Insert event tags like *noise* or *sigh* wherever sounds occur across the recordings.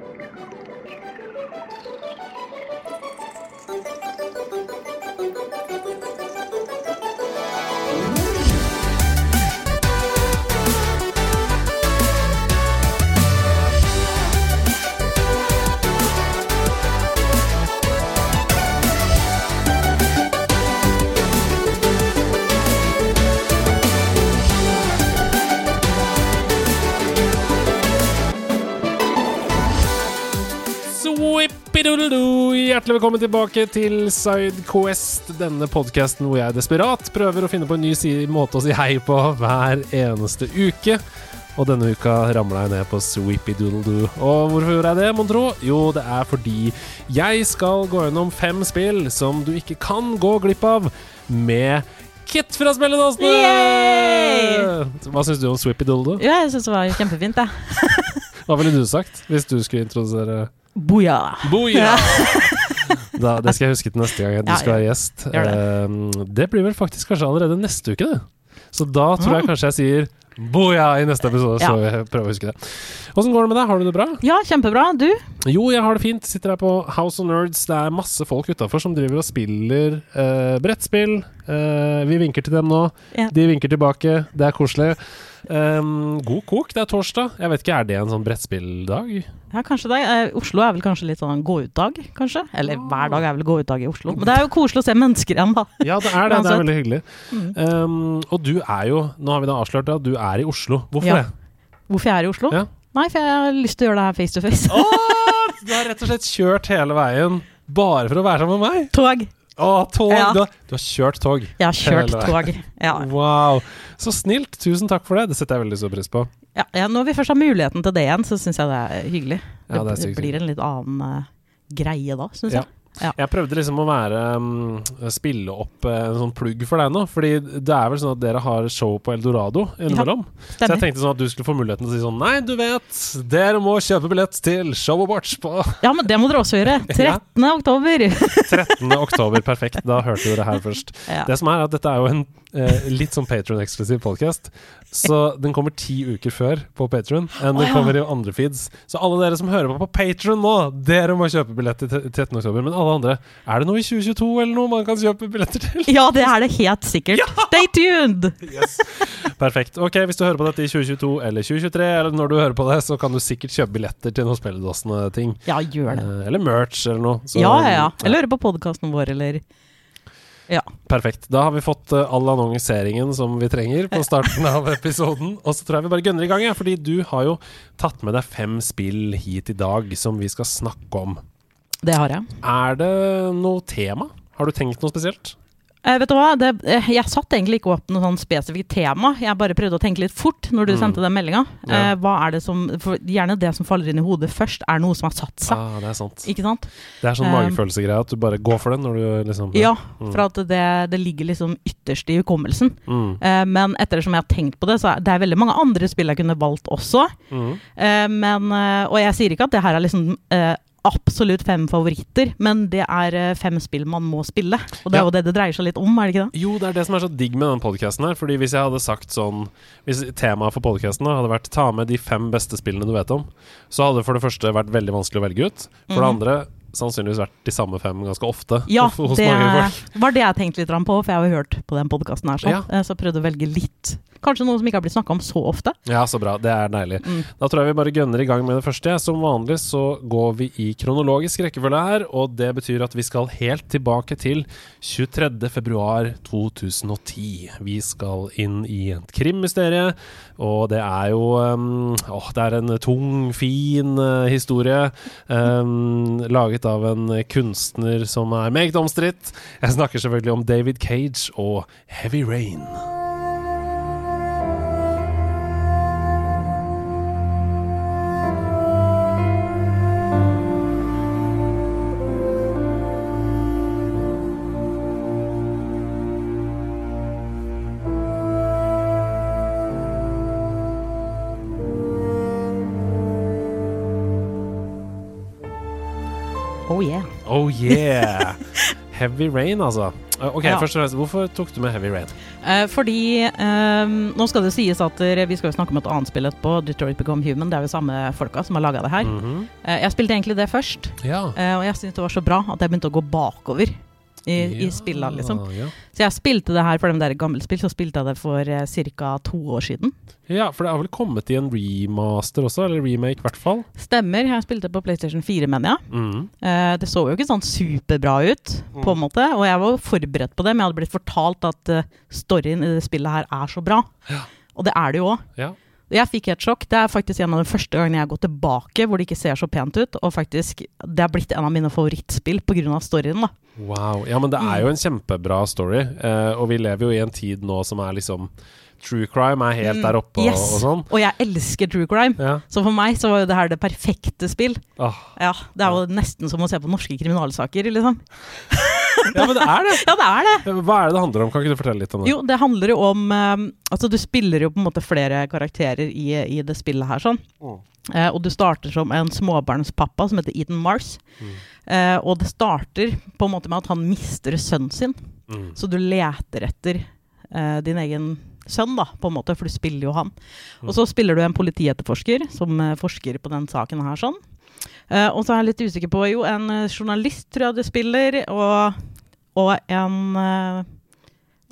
Thank you. Hjertelig velkommen tilbake til Sidequest, denne podkasten hvor jeg desperat prøver å finne på en ny si måte å si hei på hver eneste uke. Og denne uka ramla jeg ned på Sweepy Doodle Doo. Og hvorfor gjorde jeg det, mon tro? Jo, det er fordi jeg skal gå gjennom fem spill som du ikke kan gå glipp av med Kit fra Spelledåsene! Hva syns du om Sweepy Doodle Doo? Ja, jeg syns det var kjempefint, jeg. Hva ville du sagt hvis du skulle introdusere Booyah. Boja! *laughs* Da, det skal jeg huske til neste gang du Ja, skal være gjest. Det. Eh, det blir vel faktisk kanskje allerede neste uke, det. Så da tror jeg kanskje jeg sier boja i neste episode, så Ja. jeg prøver å huske det. Åssen går det med deg? Har du det bra? Ja, kjempebra. Du? Jo, jeg har det fint. Sitter her på House of Nerds. Det er masse folk utafor som driver og spiller eh, brettspill. Eh, vi vinker til dem nå. Ja. De vinker tilbake. Det er koselig. Um, god kok. Det er torsdag. Jeg vet ikke, Er det en sånn brettspilldag? Ja, kanskje det. Eh, Oslo er vel kanskje litt sånn gå-ut-dag, kanskje? Eller hver dag er vel gå-ut-dag i Oslo. Men det er jo koselig å se mennesker igjen, da. Ja, det er det. Det er veldig hyggelig. Um, og du er jo Nå har vi da avslørt at du er i Oslo. Hvorfor Ja. det? Hvorfor jeg er i Oslo? Ja. Nei, for jeg har lyst til å gjøre det her face to face. Åh, du har rett og slett kjørt hele veien bare for å være sammen med meg? Tog. Å, tog! Ja. Du, har, du har kjørt tog. Jeg har kjørt tog. Ja. Wow. Så snilt. Tusen takk for det. Det setter jeg veldig stor pris på. Ja, ja, når vi først har muligheten til det igjen, så syns jeg det er hyggelig. Ja, det er det, blir en litt annen uh, greie da, syns jeg. Ja. Jeg prøvde liksom å være um, spille opp uh, en sånn plugg for deg nå. Fordi det er vel sånn at dere har show på Eldorado innimellom. så jeg tenkte sånn at du skulle få muligheten til å si sånn Nei, du vet, dere må kjøpe billett til show og watch på Ja, men det må dere også gjøre. *laughs* 13. oktober. 13. oktober. Perfekt. Da hørte du det her først. Ja. Det som er at dette er jo en eh, litt sånn Patron-eksklusiv podcast. Så den kommer ti uker før på Patron enn den kommer i andre feeds. Så alle dere som hører på på Patron nå, dere må kjøpe billett til 13. oktober. Men alle andre, er det noe i 2022 eller noe man kan kjøpe billetter til? Ja, det er det helt sikkert. Stay tuned! Yes. Perfekt. Ok, Hvis du hører på dette i 2022 eller 2023, eller når du hører på det, så kan du sikkert kjøpe billetter til noen Spelledåsene-ting. Ja, gjør det. Eh, eller merch eller noe. Så- ja, ja, ja. Eller høre på podkasten vår, eller Ja. Perfekt. Da har vi fått uh, all annonseringen som vi trenger på starten av *laughs* episoden. Og så tror jeg vi bare gønner i gang, ja, fordi du har jo tatt med deg fem spill hit i dag som vi skal snakke om. Det har jeg. Er det noe tema? Har du tenkt noe spesielt? Eh, vet du hva? Det, eh, jeg satt egentlig ikke opp noe sånn spesifikt tema. Jeg bare prøvde å tenke litt fort når du Mm. sendte den meldinga. Ja. Eh, hva er det som Gjerne det som faller inn i hodet først, er noe som har satt seg. Ah, det er sant. Ikke sant? Det er sånn Um, magefølelsegreie at du bare går for den når du liksom Ja, Mm. for at det, det ligger liksom ytterst i hukommelsen. Mm. Eh, men ettersom jeg har tenkt på det, så er det er veldig mange andre spill jeg kunne valgt også. Mm. Eh, men, eh, og jeg sier ikke at det her er liksom eh, absolutt fem favoritter, men det er eh, fem spill man må spille. Og det Ja. er jo det det dreier seg litt om, er det ikke det? Jo, det er det som er så digg med den podkasten her. Fordi hvis jeg hadde sagt sånn Hvis temaet for podkasten hadde vært 'ta med de fem beste spillene du vet om', så hadde det for det første vært veldig vanskelig å velge ut. For det Mhm. andre sannsynligvis vært de samme fem ganske ofte Ja, hos, *laughs* hos det mange folk. var det jeg tenkte litt på, for jeg har jo hørt på den podkasten her. Sånn. Ja. Eh, Så prøvde å velge litt. Kanskje noe som ikke har blitt snakka om så ofte. Ja, så bra. Det er deilig. Mm. Da tror jeg vi bare gønner i gang med det første. Som vanlig så går vi i kronologisk rekkefølge her, og det betyr at vi skal helt tilbake til 23. februar 2010. Vi skal inn i et krimmysterium, og det er jo um, Åh, det er en tung, fin uh, historie. Um, laget av en kunstner som er meget omstridt. Jeg snakker selvfølgelig om David Cage og Heavy Rain. Oh yeah. Heavy Rain, altså. Eh, Ok, Ja. først og fremst, Hvorfor tok du med Heavy Rain? Eh, fordi eh, Nå skal det sies at eh, vi skal jo snakke om et annet spill etterpå, Detroit Become Human. Det er jo samme folka som har laga det her. Mhm. Eh, jeg spilte egentlig det først, Ja. eh, og jeg syntes det var så bra at jeg begynte å gå bakover i, i spillene, liksom. Ja. Så jeg spilte det her for dem der gamle spill, så spilte jeg det for eh, ca. to år siden. ja, for det har vel kommet i en remaster også, eller remake i hvert fall. Stemmer. Jeg spilte på PlayStation 4, mener jeg. Mm. Eh, det så jo ikke sånn superbra ut, på en måte. Og jeg var forberedt på det, men jeg hadde blitt fortalt at uh, storyen i det spillet her er så bra. Ja. Og det er det jo òg. Jeg fikk et sjokk. Det er faktisk en av de første gangene jeg har gått tilbake hvor det ikke ser så pent ut. Og faktisk, det har blitt en av mine favorittspill pga. storyen. da. Wow. Ja, men det er jo en kjempebra story, Uh, og vi lever jo i en tid nå som er liksom True crime er helt Mm, der oppe yes. og sånn. Og jeg elsker true crime. Ja. Så for meg så var jo det her det perfekte spill. Åh. Ja, Det er jo nesten som å se på norske kriminalsaker, liksom. *laughs* *laughs* ja, men det er det! Ja, det er det! Hva er det det handler om? Kan ikke du fortelle litt om det? Jo, det handler jo om eh, Altså, du spiller jo på en måte flere karakterer i, i det spillet her, sånn. Mm. Eh, og du starter som en småbarnspappa som heter Eden Mars. Mm. Eh, og det starter på en måte med at han mister sønnen sin. Mm. Så du leter etter eh, din egen sønn, da, på en måte, for du spiller jo han. Mm. Og så spiller du en politietterforsker som eh, forsker på den saken her, sånn. Eh, og så er jeg litt usikker på Jo, en eh, journalist tror jeg du spiller, og, og en uh,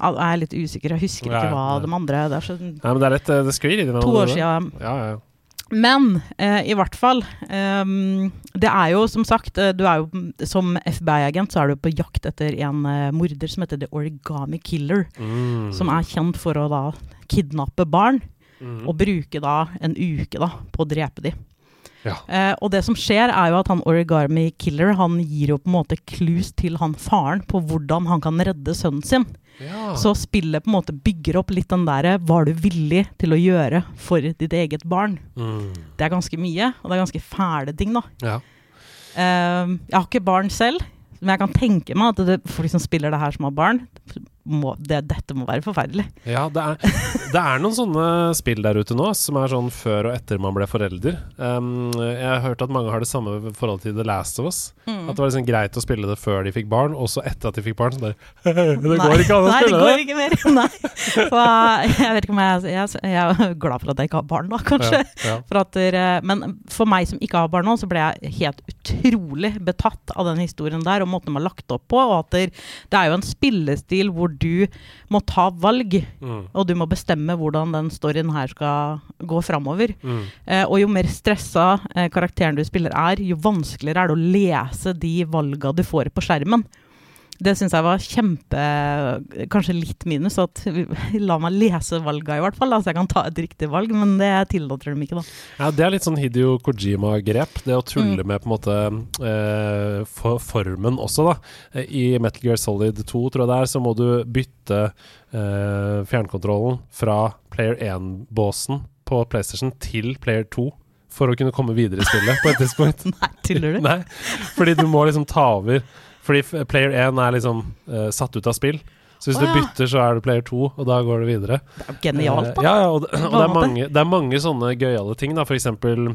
Jeg er litt usikker, jeg husker Ja, ikke hva ja. de andre Det er så, Nei, men det er litt Det sklir i det. to år siden. Ja, ja. Men eh, i hvert fall um, Det er jo som sagt du er jo, Som FBI-agent så er du på jakt etter en uh, morder som heter The Origami Killer. Mm. Som er kjent for å da kidnappe barn Mm. og bruke da en uke da på å drepe de. Ja. Eh, og det som skjer, er jo at han Origami Killer han gir jo på en måte clues til han faren på hvordan han kan redde sønnen sin. ja. Så spillet på en måte bygger opp litt den derre Var du villig til å gjøre for ditt eget barn? Mm. Det er ganske mye, og det er ganske fæle ting, da. ja. Eh, jeg har ikke barn selv, men jeg kan tenke meg at det, folk som spiller det her som har barn, må, det, dette må være forferdelig. Ja, det er, det er noen sånne spill der ute nå som er sånn før og etter man ble forelder. Um, jeg har hørt at mange har det samme forhold til The Last of Us. At det var liksom greit å spille det før de fikk barn, og så etter at de fikk barn. Så bare *laughs* Det går ikke an å Nei, spille det går det! ikke mer. *laughs* Nei. Så jeg vet ikke om jeg, jeg, jeg er glad for at jeg ikke har barn, da, kanskje. Ja, ja. For at, dere- men for meg som ikke har barn nå, så ble jeg helt utrolig betatt av den historien der, og måten de har lagt opp på. Og at der, det er jo en spillestil hvor du må ta valg, Mm, og du må bestemme hvordan den storyen her skal gå framover. mm. Eh, og jo mer stressa eh, karakteren du spiller er, jo vanskeligere er det å lese de valga du får på skjermen. Det syns jeg var kjempe Kanskje litt minus. At La meg lese valga, i hvert fall, da, så jeg kan ta et riktig valg. Men det tillater de ikke, da. Ja, Det er litt sånn Hidio Kojima-grep. Det å Mm. tulle med på en måte eh, for formen også, da. I Metal Gear Solid 2, tror jeg det er, så må du bytte eh, fjernkontrollen fra Player 1-båsen på PlayStation til Player 2 for å kunne komme videre i spillet på et tidspunkt. *laughs* Nei, tuller du? *laughs* Nei, fordi du må liksom ta over. Fordi Player 1 er liksom uh, satt ut av spill. Så hvis Å, du bytter, så er du Player 2, og da går du videre. Det er jo genialt, da. Uh, ja, ja, og, det- og det, er mange, det er mange sånne gøyale ting. da For eksempel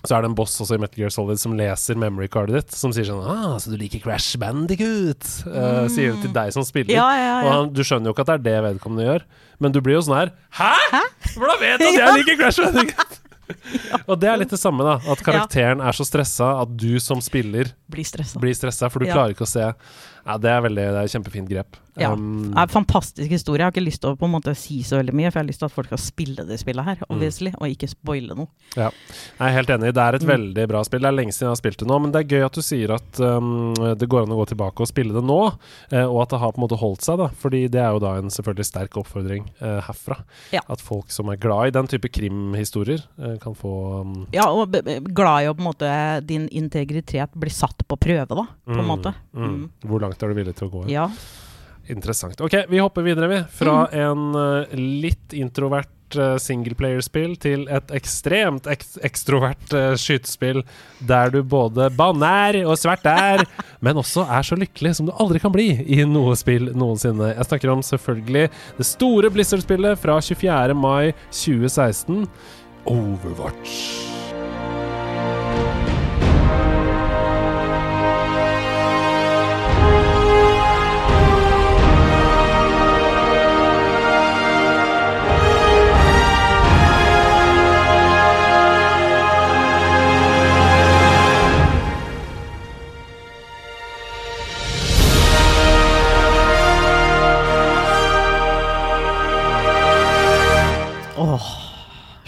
så er det en boss også i Metal Gear Solid som leser memory cardet ditt, som sier sånn ah, 'Så du liker Crash Bandicoot?' Uh, sier det til deg som spiller. Ja, Ja, ja, Og han, du skjønner jo ikke at det er det vedkommende gjør, men du blir jo sånn her 'Hæ?! Hvordan vet du at jeg liker Crash Bandicoot?' *laughs* *laughs* Og det er litt det samme, da. At karakteren er så stressa at du som spiller Blir stressa. for du klarer ikke å se. Ja, det er veldig Det er kjempefint grep. Ja. Um, Det er en fantastisk historie. Jeg har ikke lyst til å på en måte si så veldig mye, for jeg har lyst til at folk skal spille det spillet her, Mm. og ikke spoile noe. Jeg er helt enig. Det er et Mm. veldig bra spill. Det er lenge siden jeg har spilt det nå, men det er gøy at du sier at um, det går an å gå tilbake og spille det nå, uh, og at det har på en måte holdt seg, da. Fordi det er jo da en selvfølgelig sterk oppfordring uh, herfra. Ja. At folk som er glad i den type krimhistorier, uh, kan få um, Ja, og glad i å på en måte din integritet blir satt på prøve, da, på en mm, måte. mm. Hvor langt er du villig til å gå? Ja. Interessant. Ok, vi hopper videre, vi. Fra Mm. en eh, litt introvert uh, singleplayerspill til et ekstremt ek ekstrovert uh, skytespill der du både banner og svært er, *laughs* men også er så lykkelig som du aldri kan bli i noe spill noensinne. Jeg snakker om selvfølgelig det store Blizzard-spillet fra 24. mai 2016, Overwatch.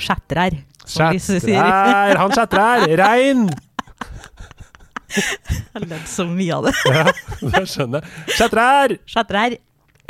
Sier. Chatrer! Han chatrer! Rein! Jeg har ledd så mye av det. Ja, det skjønner jeg. Chatrer! Chatrer.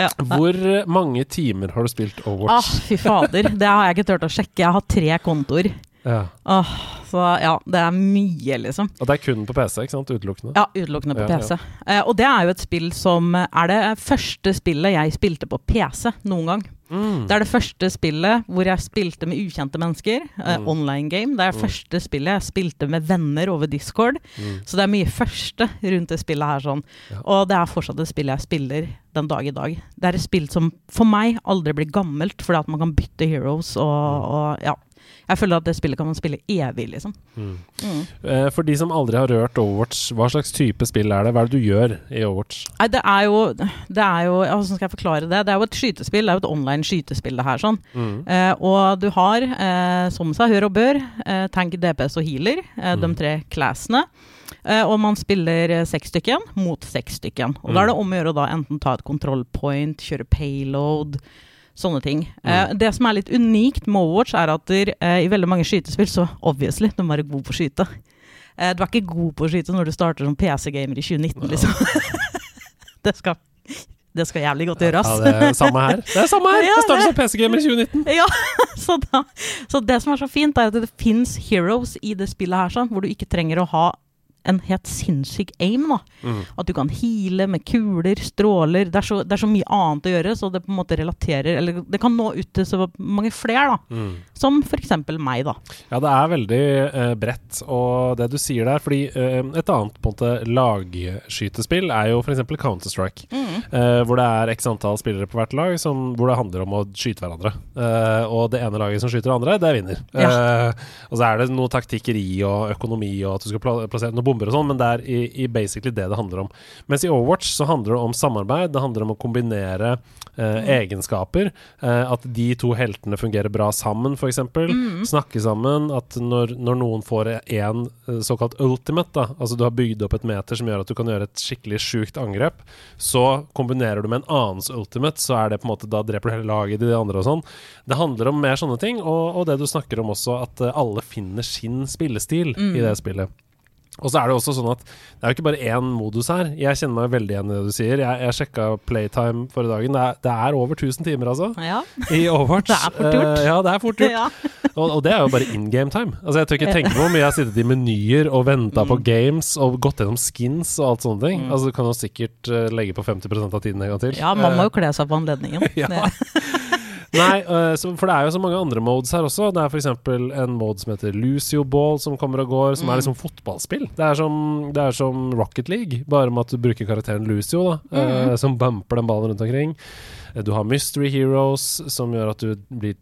Ja. Hvor mange timer har du spilt Ah, Overwatch? fy fader. Det har jeg ikke turt å sjekke. Jeg har tre kontoer. Ja. Ah, så ja, det er mye, liksom. Og det er kun på PC, ikke sant? Utelukkende? Ja, utelukkende på Ja, PC. Eh, og det er jo et spill som er det første spillet jeg spilte på PC noen gang. Mm. Det er det første spillet hvor jeg spilte med ukjente mennesker. eh, Mm. Online game. Det er det Mm. første spillet jeg spilte med venner over Discord. Mm. Så det er mye første rundt det spillet her. sånn. Ja. Og det er fortsatt et spill jeg spiller den dag i dag. Det er et spill som for meg aldri blir gammelt, fordi at man kan bytte heroes og, og ja. Jeg føler at det spillet kan man spille evig, liksom. Mm. Mm. Eh, For de som aldri har rørt Overwatch, hva slags type spill er det? Hva er det du gjør i Overwatch? Nei, det er jo, det er jo ja, Hvordan skal jeg forklare det? Det er jo et skytespill. Det er jo et online skytespill, det her. sånn. Mm. Eh, og du har, eh, som seg hør og bør, eh, tank, DPS og healer. Eh, Mm. De tre classene. Eh, og man spiller seks stykken mot seks stykken. Og da Mm. er det om å gjøre å da enten ta et kontrollpoint, kjøre payload, sånne ting. Eh, Mm. det som er litt unikt med Overwatch, er at der, eh, i veldig mange skytespill så obviously, du må være god på å skyte. Eh, du er ikke god på å skyte når du starter som PC-gamer i 2019, liksom. *laughs* det, skal, det skal jævlig godt gjøres. Ja, det er samme her. Det er samme her! *laughs* Ja, det starter som PC-gamer i 2019. *laughs* Ja, så, da, så det som er så fint, er at det fins heroes i det spillet her, sånn, hvor du ikke trenger å ha en helt sinnssyk aim. da. Mm. At du kan heale med kuler, stråler. Det er, så, det er så mye annet å gjøre, så det på en måte relaterer Eller det kan nå ut til så mange flere, da. Mm. Som f.eks. meg, da. Ja, det er veldig eh, bredt, og det du sier der Fordi eh, et annet på en måte lagskytespill er jo f.eks. Counter-Strike. eh, hvor det er x antall spillere på hvert lag som, hvor det handler om å skyte hverandre. Eh, og det ene laget som skyter det andre, det vinner. Eh, og så er det noe taktikkeri og økonomi og at du skal pla plassere noen bomber og sånn, men det er i, i basically det det handler om. Mens i Overwatch så handler det om samarbeid, det handler om å kombinere eh, egenskaper. eh, at de to heltene fungerer bra sammen, f.eks. Mm. Snakke sammen. At når, når noen får én såkalt ultimate, da, altså du har bygd opp et meter som gjør at du kan gjøre et skikkelig sjukt angrep, så kombinerer du med en annens ultimate, så er det på en måte da dreper du hele laget til de andre og sånn. Det handler om mer sånne ting, og, og det du snakker om også, at eh, alle finner sin spillestil Mm. i det spillet. Og så er det også sånn at det er jo ikke bare én modus her. Jeg kjenner meg veldig igjen i det du sier. Jeg, jeg sjekka playtime forrige dagen. Det er, det er over 1000 timer, altså, Ja. i Overwatch. *laughs* Det er fort gjort. Uh, ja, det er fort gjort. ja. *laughs* Og, og det er jo bare in game time. Altså Jeg tør ikke tenke på hvor mye jeg har sittet i menyer og venta på games og gått gjennom skins og alt sånne ting. Mm. Altså Du kan jo sikkert uh, legge på 50% av tiden en gang til. ja, man må Eh, jo kle seg på anledningen. *laughs* Ja. Nei, eh, så, for det er jo så mange andre modes her også. Det er f.eks. en mode som heter Lucio Ball, som kommer og går, som Mm. er liksom fotballspill. Det er, som, det er som Rocket League, bare med at du bruker karakteren Lucio, da, eh, Mm. som bumper den ballen rundt omkring. Du har Mystery Heroes, som gjør at du blir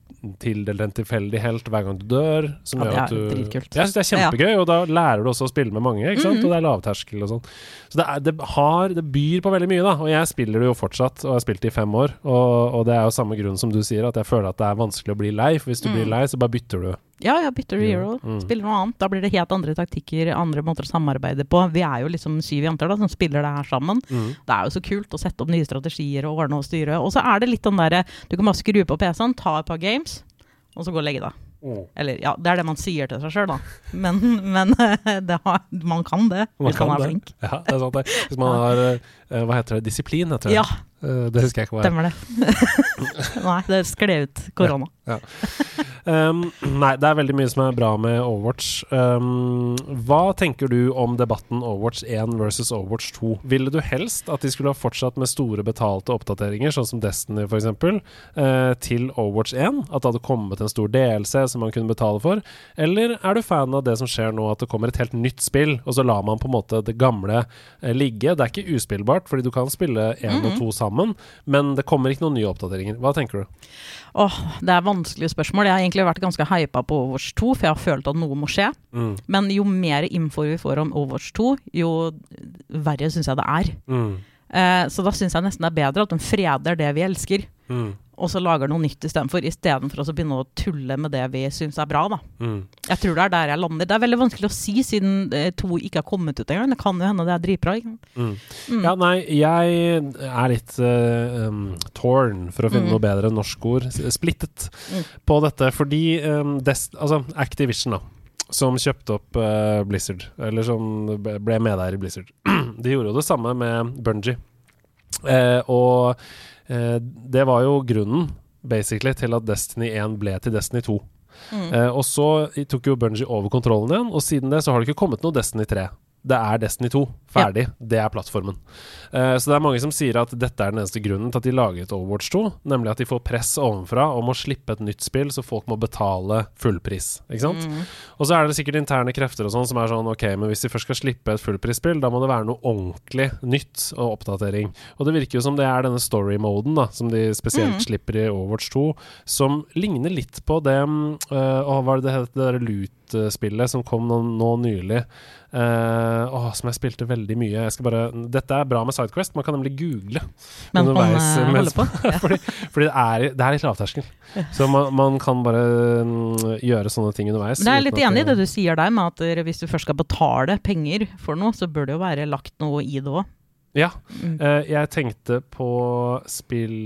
tildelt en tilfeldig helt hver gang du dør. Som Ja, det er du dritkult. Jeg syns det er kjempegøy, og da lærer du også å spille med mange, ikke sant? Mhm. og det er lavterskel og sånn. Så det, er, det har Det byr på veldig mye, da. Og jeg spiller det jo fortsatt, og jeg har spilt det i fem år. Og, og det er jo samme grunn som du sier, at jeg føler at det er vanskelig å bli lei. For hvis du Mm. blir lei, så bare bytter du. Ja, ja, bytter du hero. Mm. Spiller noe annet. Da blir det helt andre taktikker, andre måter å samarbeide på. Vi er jo liksom syv jenter da, som spiller det her sammen. Mm. Det er jo så kult å sette opp nye strategier og ordne og styre. Og så er det litt den derre Du kan bare skru på PC-en, ta et par games, og så gå og legge deg. Eller ja, det er det man sier til seg sjøl, da. Men, *laughs* men *laughs* det har, man kan det Man hvis kan man er det. flink. Ja, det er sant det. Hvis man har eh, Hva heter det? Disiplin, heter det. Ja, det husker jeg ikke hva er. stemmer det. *laughs* Nei, det skled ut korona. Um, nei, det er veldig mye som er bra med Overwatch. Um, hva tenker du om debatten Overwatch 1 versus Overwatch 2? Ville du helst at de skulle ha fortsatt med store betalte oppdateringer, sånn som Destiny f.eks., uh, til Overwatch 1? At det hadde kommet en stor DLC som man kunne betale for? Eller er du fan av det som skjer nå, at det kommer et helt nytt spill, og så lar man på en måte det gamle eh, ligge? Det er ikke uspillbart, fordi du kan spille én og to sammen, men det kommer ikke noen nye oppdateringer. Hva tenker du? Åh, det er vanskelige spørsmål. Jeg har egentlig vært ganske hypa på Overwatch 2, for jeg har følt at noe må skje. Mm. Men jo mer info vi får om Overwatch 2, jo verre syns jeg det er. Mm. Eh, så da syns jeg nesten det er bedre at de freder det vi elsker. Mm. Og så lager noe nytt istedenfor. Istedenfor å begynne å tulle med det vi syns er bra. da. Mm. Jeg tror det er der jeg lander. Det er veldig vanskelig å si, siden eh, to ikke har kommet ut engang. Det kan jo hende det er dritbra. Mm. Mm. Ja, nei, jeg er litt uh, um, torn, for å finne Mm. noe bedre norsk ord, splittet Mm. på dette. Fordi um, des, altså Activision, da, som kjøpte opp uh, Blizzard, eller som ble medeier i Blizzard, *clears throat* de gjorde jo det samme med Bungie. Uh, og det var jo grunnen, basically, til at Destiny 1 ble til Destiny 2. Mm. Eh, og så tok jo Bungie over kontrollen igjen, og siden det så har det ikke kommet noe Destiny 3. Det er Destiny 2. Ferdig. Det er plattformen. Uh, så det er mange som sier at dette er den eneste grunnen til at de laget Overwatch 2. Nemlig at de får press ovenfra om å slippe et nytt spill, så folk må betale fullpris. Ikke sant? Mm. Og så er det sikkert interne krefter og sånn som er sånn Ok, men hvis de først skal slippe et fullprisspill, da må det være noe ordentlig nytt og oppdatering. Og det virker jo som det er denne story-moden, da, som de spesielt Mm. slipper i Overwatch 2, som ligner litt på det mm, øh, hva var det det het, det derre Loot-spillet som kom nå, nå nylig? Uh, oh, som jeg spilte veldig mye. Jeg skal bare Dette er bra med Sidequest, man kan nemlig google Men man underveis, eh, mens på. *laughs* Fordi, fordi det, er, det er litt lavterskel. Så man, man kan bare mm, gjøre sånne ting underveis. Men jeg er litt enig i det du sier der, med at eh, hvis du først skal betale penger for noe, så bør det jo være lagt noe i det òg. Ja. Mm. Eh, jeg tenkte på spillet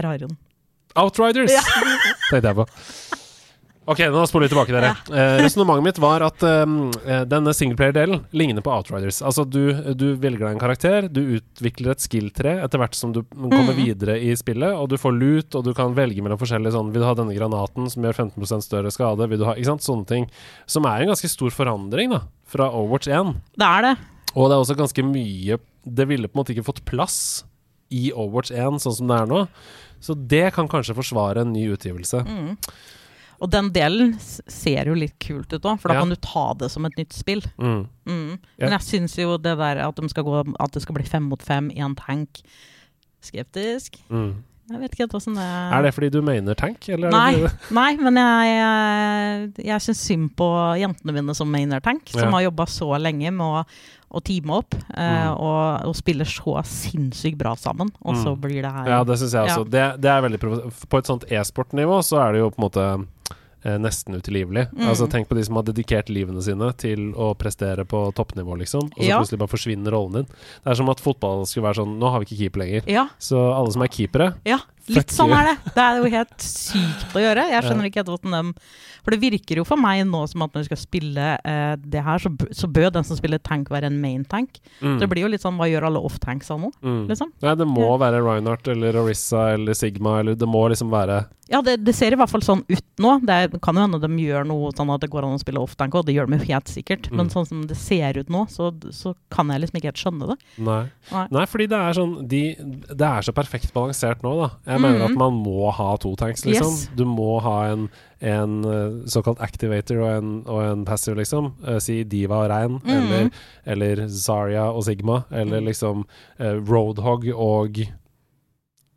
Der har hun. Outriders! *laughs* tenkte jeg på. Ok, nå spoler vi tilbake, dere. Eh, Resonnementet mitt var at um, eh, denne singleplayer-delen ligner på Outriders. Altså, du, du velger deg en karakter, du utvikler et skill-tre etter hvert som du kommer mm. videre i spillet, og du får loot, og du kan velge mellom forskjellige sånn Vil du ha denne granaten som gjør 15% større skade? Vil du ha Ikke sant? Sånne ting. Som er en ganske stor forandring, da, fra Overwatch 1. Det er det. Og det er også ganske mye Det ville på en måte ikke fått plass i Overwatch 1 sånn som det er nå. Så det kan kanskje forsvare en ny utgivelse. Mm. Og den delen ser jo litt kult ut òg, for da Ja. kan du ta det som et nytt spill. Mm. Mm. Men jeg syns jo det der at, de gå, at det skal bli fem mot fem i en tank Skeptisk. Mm. Jeg vet ikke helt åssen det Er er det fordi du mener tank, eller? er Nei, nei, men jeg, jeg, jeg syns synd på jentene mine som mener tank, som Ja. har jobba så lenge med å, å teame opp eh, Mm. og, og spiller så sinnssykt bra sammen, og så Mm. blir det her Ja, det syns jeg Ja. også. Det, det er veldig På et sånt e-sport-nivå så er det jo på en måte eh, nesten utilgivelig. Mm. Altså Tenk på de som har dedikert livene sine til å prestere på toppnivå, liksom. Og så Ja. plutselig bare forsvinner rollen din. Det er som at fotball skulle være sånn Nå har vi ikke keeper lenger. Ja, Så alle som er keepere ja. Litt sånn you. er det. Det er jo helt sykt å gjøre. Jeg skjønner ikke helt hvordan dem For det virker jo for meg nå som at når du skal spille eh, det her, så, så bør den som spiller tank, være en main tank. mm. Det blir jo litt sånn hva gjør alle off-tanksa nå, mm. liksom? Nei, det må være Reinhardt eller Orissa eller Sigma, eller det må liksom være Ja, det, det ser i hvert fall sånn ut nå. Det kan jo hende de gjør noe sånn at det går an å spille off-tank, og det gjør de jo helt sikkert. Men Mm. sånn som det ser ut nå, så, så kan jeg liksom ikke helt skjønne det. Nei. Nei. Nei, fordi det er sånn de, Det er så perfekt balansert nå, da. Jeg mener Mhm. at man må ha to tanks, liksom. Yes. Du må ha en, en eh, såkalt activator og en, og en passive, liksom. Eh, si Diva og Rein, mm. eller, eller Zarya og Sigma, eller Mhm. liksom eh, Roadhog og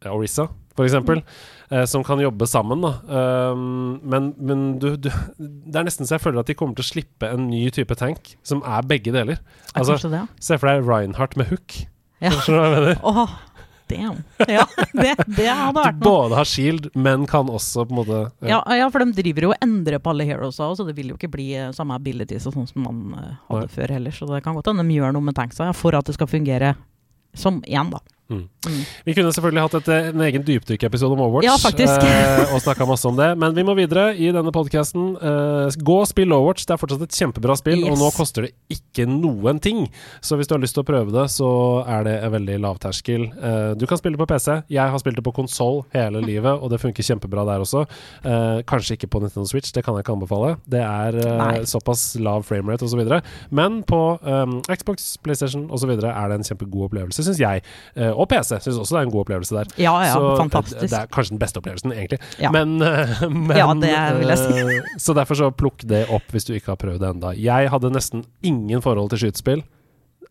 Orissa, Mm. eh, som kan jobbe sammen. Um, men men du, du Det er nesten så jeg føler at de kommer til å slippe en ny type tank, som er begge deler. Er Altså, ja Se for deg Reinhardt med hook. Ja. Åh, damn. Ja, det, det hadde *laughs* vært noe. både har shield, men kan også på en måte Ja, ja, for de driver jo og endrer på alle heroesa òg, så det vil jo ikke bli eh, samme abilities og sånn som man eh, hadde Nei. før heller. Så det kan godt hende de gjør noe med tanksa for at det skal fungere som én, da. Mm. Mm. Vi kunne selvfølgelig hatt et, eh, en egen dypdykkepisode om Overwatch Ja, eh, og snakka masse om det, men vi må videre i denne podkasten. gå og spill Overwatch, det er fortsatt et kjempebra spill, og nå koster det ikke noen ting. Så hvis du har lyst til å prøve det, så er det en veldig lavterskel. Eh, du kan spille på PC. Jeg har spilt det på konsoll hele livet, og det funker kjempebra der også. Eh, kanskje ikke på Nintendo Switch, det kan jeg ikke anbefale. Det er eh, såpass lav framerate osv. Men på um, Xbox, PlayStation osv. er det en kjempegod opplevelse, syns jeg. Eh, og PC syns også det er en god opplevelse der. Ja ja, Så, eh, fantastisk. Det er kanskje den beste opplevelsen, egentlig. Ja. Men, eh, *laughs* men Ja, det vil jeg si. eh, Så derfor så plukk det opp hvis du ikke har prøvd det enda Jeg hadde nesten ingen forhold til skytespill.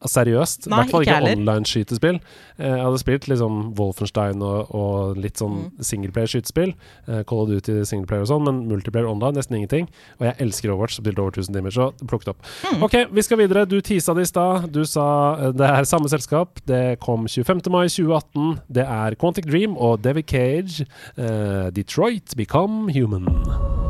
Seriøst. I hvert fall ikke ikke online-skytespill. Eh, jeg hadde spilt liksom Wolfenstein og, og litt sånn Mm. singleplayer-skytespill. Eh, Call of Duty singleplayer og sånn, men multiplayer online nesten ingenting. Og jeg elsker Overwatch, spilte over 1000 timer, så plukket opp. Mm. Ok, vi skal videre. Du tisa det i stad. Du sa eh, det er samme selskap. Det kom 25. mai 2018. Det er Quantic Dream og David Cage. Uh, Detroit Become Human.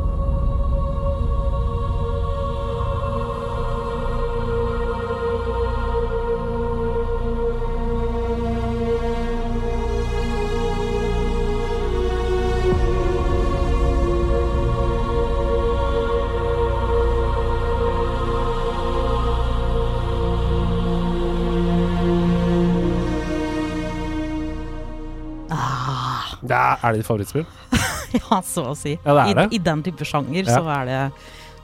Det er, er det ditt favorittspill? *laughs* ja, så å si. Ja, det er det. I, I den type sjanger Ja. så, er det,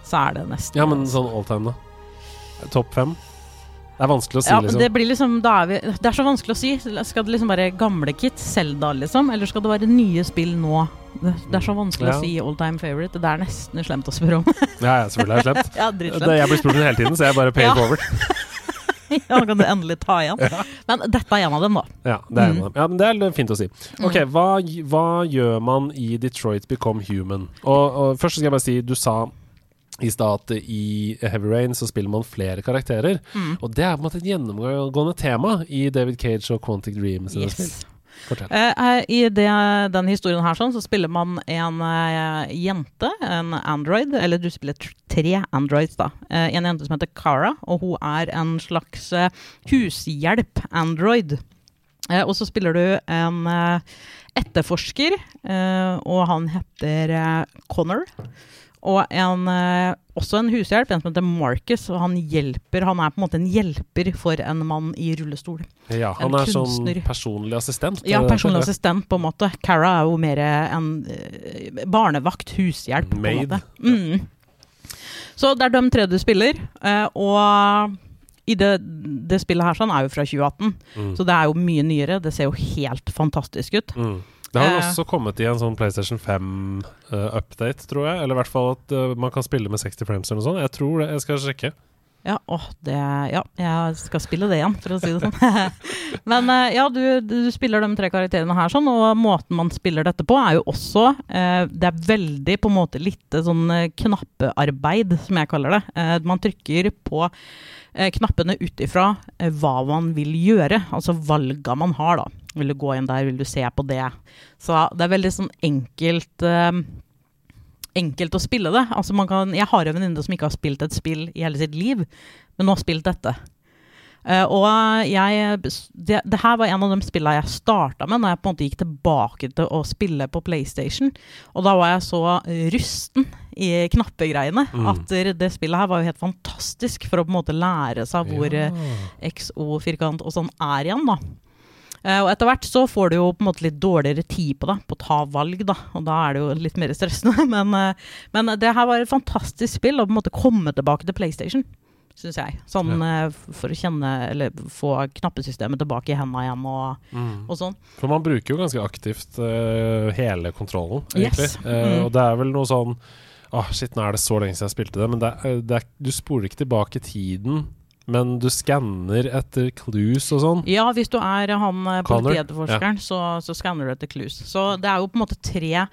så er det nesten Ja, men sånn all time, da? Topp fem? Det er vanskelig å si, Ja, liksom. det blir liksom er vi, Det er så vanskelig å si. Skal det liksom være gamle kit, Selda, liksom? Eller skal det være nye spill nå? Det, det er så vanskelig Ja. å si all time favorite. Det er nesten slemt å spørre om. Ja, ja, selvfølgelig er det *laughs* slemt. ja, Det, jeg blir spurt om det hele tiden, så jeg bare pay Ja. forward. *laughs* *laughs* ja, kan du endelig ta igjen. Men dette er en av dem, da. Ja, det er, en Mm. av dem. ja, men det er fint å si. Ok, hva, hva gjør man i Detroit Become Human? Og, og først skal jeg bare si, du sa i stad at i Heavy Rain så spiller man flere karakterer. Mm. Og det er på en måte et gjennomgående tema i David Cage og Quantic Dream. Yes. Eh, eh, I det, den historien her sånn, så spiller man en eh, jente, en android, eller du spiller tre androids, da. Eh, en jente som heter Cara, og hun er en slags eh, hushjelp-android. Eh, og så spiller du en etterforsker, og han heter Connor. Og en, eh, også en hushjelp, en som heter Marcus, og han hjelper Han er på en måte en hjelper for en mann i rullestol. Ja, han en er sånn personlig assistent. Ja, det personlig assistent, på en måte. Cara er jo mer en eh, barnevakt, hushjelp, på en måte. Mm. Så det er de tre du spiller, eh, og i det, det spillet her sånn er jo fra 2018, Mm. så det er jo mye nyere. Det ser jo helt fantastisk ut. Mm. Det har vel Eh. også kommet i en sånn PlayStation 5-update, tror jeg. Eller i hvert fall at uh, man kan spille med 60 frames eller noe sånt. Jeg tror det. Jeg skal sjekke. Ja, åh, det Ja, jeg skal spille det igjen, for å si det sånn. *laughs* Men eh, ja, du, du spiller de tre karakterene her sånn, og måten man spiller dette på, er jo også eh, Det er veldig på en måte litt eh, sånn eh, knappearbeid, som jeg kaller det. Eh, man trykker på eh, knappene ut ifra eh, hva man vil gjøre, altså valga man har, da. Vil du gå inn der, vil du se på det? Så det er veldig sånn enkelt eh, enkelt å spille det. Altså man kan, jeg har en venninne som ikke har spilt et spill i hele sitt liv, men nå har spilt dette. Uh, og jeg det, det her var en av de spillene jeg starta med når jeg på en måte gikk tilbake til å spille på PlayStation. Og da var jeg så rusten i knappegreiene Mm. at det, spillet her var jo helt fantastisk for å på en måte lære seg hvor Ja. XO-firkant og sånn er igjen, da. Eh, og etter hvert så får du jo på en måte litt dårligere tid på deg, på å ta valg, da. Og da er det jo litt mer stressende. *laughs* Men, eh, men det her var et fantastisk spill, å på en måte komme tilbake til PlayStation, syns jeg. Sånn ja. for å kjenne, eller få knappesystemet tilbake i hendene igjen og, Mm. og sånn. For man bruker jo ganske aktivt uh, hele kontrollen, egentlig. Yes. Mm. Uh, og det er vel noe sånn Åh, shit, nå er det så lenge siden jeg spilte det, men det er, det er, du spoler ikke tilbake tiden. Men du skanner etter clues og sånn. Ja, hvis du er han politietterforskeren, ja. så, så skanner du etter clues. Så det er jo på en måte tre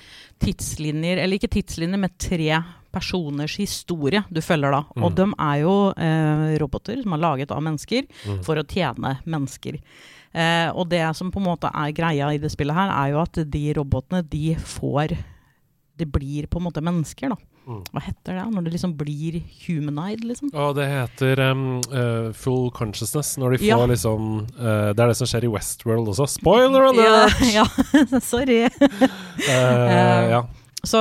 tidslinjer, eller ikke tidslinjer, men tre personers historie du følger da. Og Mm. de er jo eh, roboter som er laget av mennesker Mm. for å tjene mennesker. Eh, og det som på en måte er greia i det spillet her, er jo at de robotene, de får De blir på en måte mennesker, da. Mm. Hva heter det? Når det liksom blir humanoid, liksom? Ja, det heter um, uh, full consciousness, når de får Ja. liksom uh, Det er det som skjer i Westworld også. Spoiler alert! Ja, *laughs* ja. sorry. uh, *laughs* ja. Så